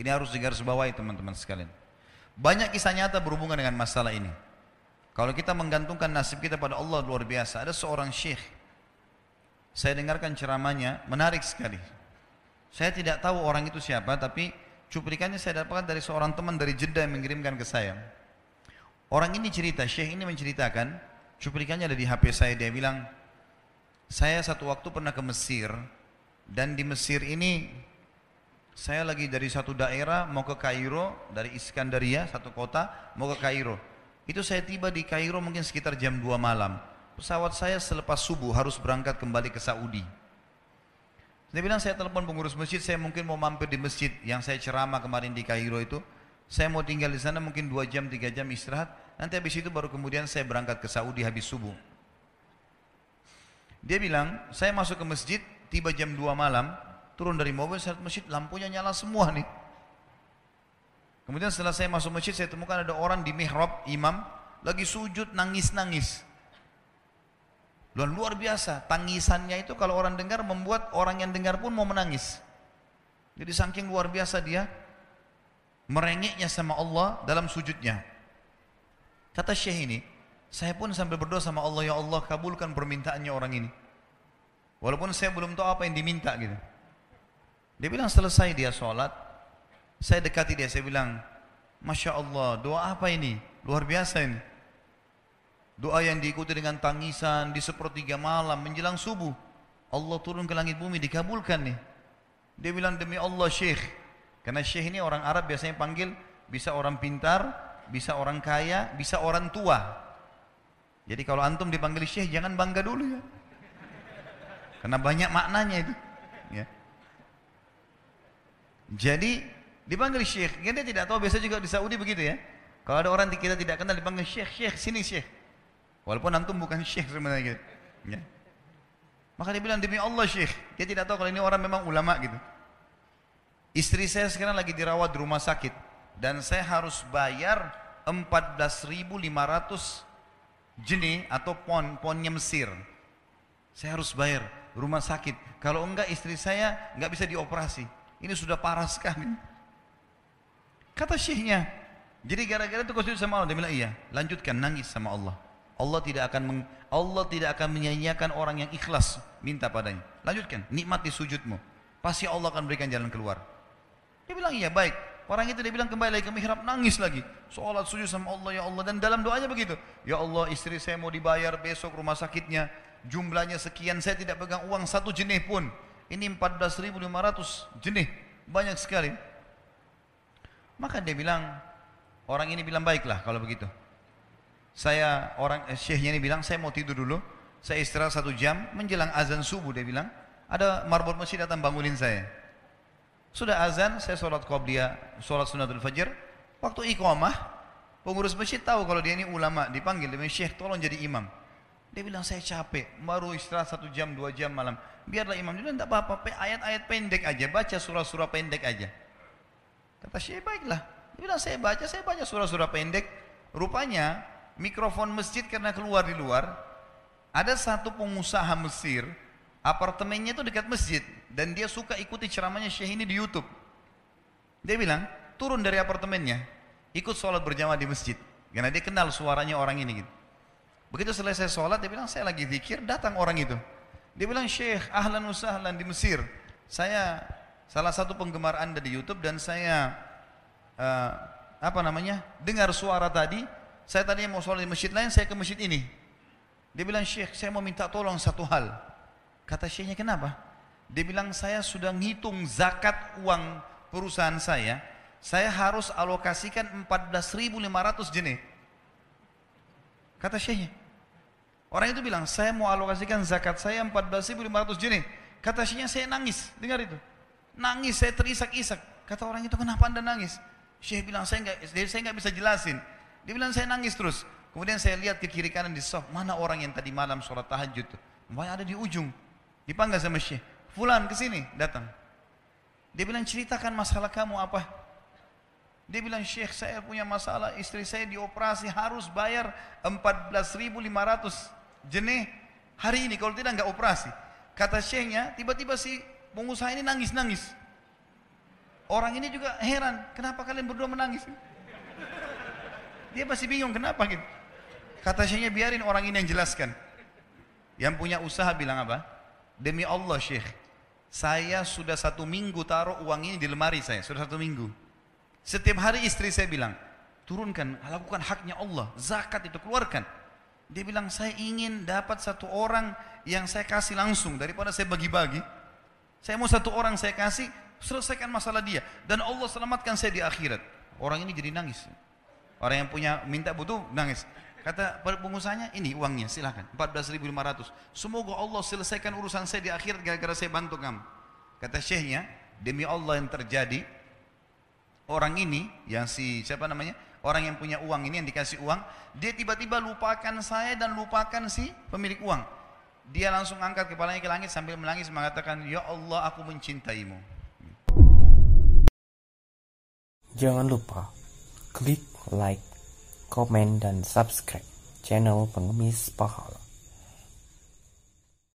Ini harus digarisbawahi teman-teman sekalian. Banyak kisah nyata berhubungan dengan masalah ini. Kalau kita menggantungkan nasib kita pada Allah luar biasa. Ada seorang syekh. Saya dengarkan ceramahnya, menarik sekali. Saya tidak tahu orang itu siapa, tapi cuplikannya saya dapatkan dari seorang teman dari Jeddah yang mengirimkan ke saya. Orang ini cerita, syekh ini menceritakan, cuplikannya ada di HP saya, dia bilang, saya satu waktu pernah ke Mesir, dan di Mesir ini saya lagi dari satu daerah mau ke Kairo, dari Iskandaria, satu kota, mau ke Kairo. Itu saya tiba di Kairo mungkin sekitar jam 2 malam. Pesawat saya selepas subuh harus berangkat kembali ke Saudi. Dia bilang saya telepon pengurus masjid, saya mungkin mau mampir di masjid yang saya ceramah kemarin di Kairo itu. Saya mau tinggal di sana mungkin 2 jam, 3 jam istirahat. Nanti habis itu baru kemudian saya berangkat ke Saudi habis subuh. Dia bilang, saya masuk ke masjid, tiba jam 2 malam, turun dari mobil, saya masjid, lampunya nyala semua nih. Kemudian setelah saya masuk masjid, saya temukan ada orang di mihrab, imam, lagi sujud, nangis-nangis. Dan luar biasa, tangisannya itu kalau orang dengar membuat orang yang dengar pun mau menangis. Jadi saking luar biasa dia merengeknya sama Allah dalam sujudnya. Kata Syekh ini, saya pun sambil berdoa sama Allah, ya Allah kabulkan permintaannya orang ini. Walaupun saya belum tahu apa yang diminta gitu. Dia bilang selesai dia sholat, saya dekati dia, saya bilang, Masya Allah, doa apa ini? Luar biasa ini. Doa yang diikuti dengan tangisan di sepertiga malam menjelang subuh. Allah turun ke langit bumi dikabulkan nih. Dia bilang demi Allah Syekh. Karena Syekh ini orang Arab biasanya panggil bisa orang pintar, bisa orang kaya, bisa orang tua. Jadi kalau antum dipanggil Syekh jangan bangga dulu ya. Karena banyak maknanya itu. Jadi dipanggil Syekh. Dia tidak tahu biasa juga di Saudi begitu ya. Kalau ada orang kita tidak kenal dipanggil Syekh, Syekh sini Syekh. Walaupun antum bukan syekh sebenarnya gitu. Ya. Maka dia bilang demi Allah syekh. Dia tidak tahu kalau ini orang memang ulama gitu. Istri saya sekarang lagi dirawat di rumah sakit. Dan saya harus bayar 14.500 jenis atau pon, ponnya Mesir. Saya harus bayar rumah sakit. Kalau enggak istri saya enggak bisa dioperasi. Ini sudah parah sekali. Kata syekhnya, jadi gara-gara itu kau sama Allah. Dia bilang iya, lanjutkan nangis sama Allah. Allah tidak akan meng, Allah tidak akan menyanyiakan orang yang ikhlas minta padanya. Lanjutkan, nikmati sujudmu. Pasti Allah akan berikan jalan keluar. Dia bilang iya baik. Orang itu dia bilang kembali lagi ke mihrab nangis lagi. Sholat sujud sama Allah ya Allah dan dalam doanya begitu. Ya Allah istri saya mau dibayar besok rumah sakitnya. Jumlahnya sekian saya tidak pegang uang satu jenis pun. Ini 14.500 jenis. Banyak sekali. Maka dia bilang orang ini bilang baiklah kalau begitu. Saya orang eh, syekhnya ini bilang saya mau tidur dulu. Saya istirahat satu jam menjelang azan subuh dia bilang. Ada marbot masjid datang bangunin saya. Sudah azan, saya sholat qobliyah, sholat sunatul fajr. Waktu iqamah, pengurus masjid tahu kalau dia ini ulama, dipanggil dengan syekh, tolong jadi imam. Dia bilang saya capek, baru istirahat satu jam, dua jam malam. Biarlah imam. Bilang tidak apa-apa, ayat-ayat pendek aja, baca surah-surah pendek aja. Kata syekh, baiklah. Dia bilang saya baca, saya baca surah-surah pendek. Rupanya mikrofon masjid karena keluar di luar, ada satu pengusaha Mesir, apartemennya itu dekat masjid dan dia suka ikuti ceramahnya Syekh ini di YouTube. Dia bilang, turun dari apartemennya, ikut sholat berjamaah di masjid. Karena dia kenal suaranya orang ini gitu. Begitu selesai sholat, dia bilang, saya lagi zikir, datang orang itu. Dia bilang, Syekh, ahlan usahlan di Mesir. Saya salah satu penggemar anda di YouTube dan saya, uh, apa namanya, dengar suara tadi, saya tadi mau sholat di masjid lain, saya ke masjid ini. Dia bilang, Syekh, saya mau minta tolong satu hal. Kata Syekhnya, kenapa? Dia bilang, saya sudah ngitung zakat uang perusahaan saya, saya harus alokasikan 14.500 jenis. Kata Syekhnya. Orang itu bilang, saya mau alokasikan zakat saya 14.500 jenis. Kata Syekhnya, saya nangis. Dengar itu. Nangis, saya terisak-isak. Kata orang itu, kenapa anda nangis? Syekh bilang, saya nggak saya nggak bisa jelasin. Dia bilang saya nangis terus. Kemudian saya lihat ke kiri kanan di soft, mana orang yang tadi malam sholat tahajud tuh. Banyak ada di ujung. Dipanggil sama Syekh. Fulan ke sini, datang. Dia bilang ceritakan masalah kamu apa? Dia bilang Syekh saya punya masalah, istri saya dioperasi harus bayar 14.500 jenis hari ini kalau tidak nggak operasi. Kata Syekhnya, tiba-tiba si pengusaha ini nangis-nangis. Orang ini juga heran, kenapa kalian berdua menangis? Dia masih bingung kenapa gitu. Kata syekhnya biarin orang ini yang jelaskan. Yang punya usaha bilang apa? Demi Allah syekh, saya sudah satu minggu taruh uang ini di lemari saya, sudah satu minggu. Setiap hari istri saya bilang, turunkan, lakukan haknya Allah, zakat itu keluarkan. Dia bilang, saya ingin dapat satu orang yang saya kasih langsung daripada saya bagi-bagi. Saya mau satu orang saya kasih, selesaikan masalah dia. Dan Allah selamatkan saya di akhirat. Orang ini jadi nangis. Orang yang punya minta butuh nangis. Kata pengusahanya, ini uangnya silahkan. 14.500. Semoga Allah selesaikan urusan saya di akhirat gara-gara saya bantu kamu. Kata syekhnya, demi Allah yang terjadi, orang ini, yang si, siapa namanya? Orang yang punya uang ini, yang dikasih uang, dia tiba-tiba lupakan saya dan lupakan si pemilik uang. Dia langsung angkat kepalanya ke langit sambil menangis mengatakan, Ya Allah aku mencintaimu. Jangan lupa klik like, komen, dan subscribe channel Pengemis Pahala.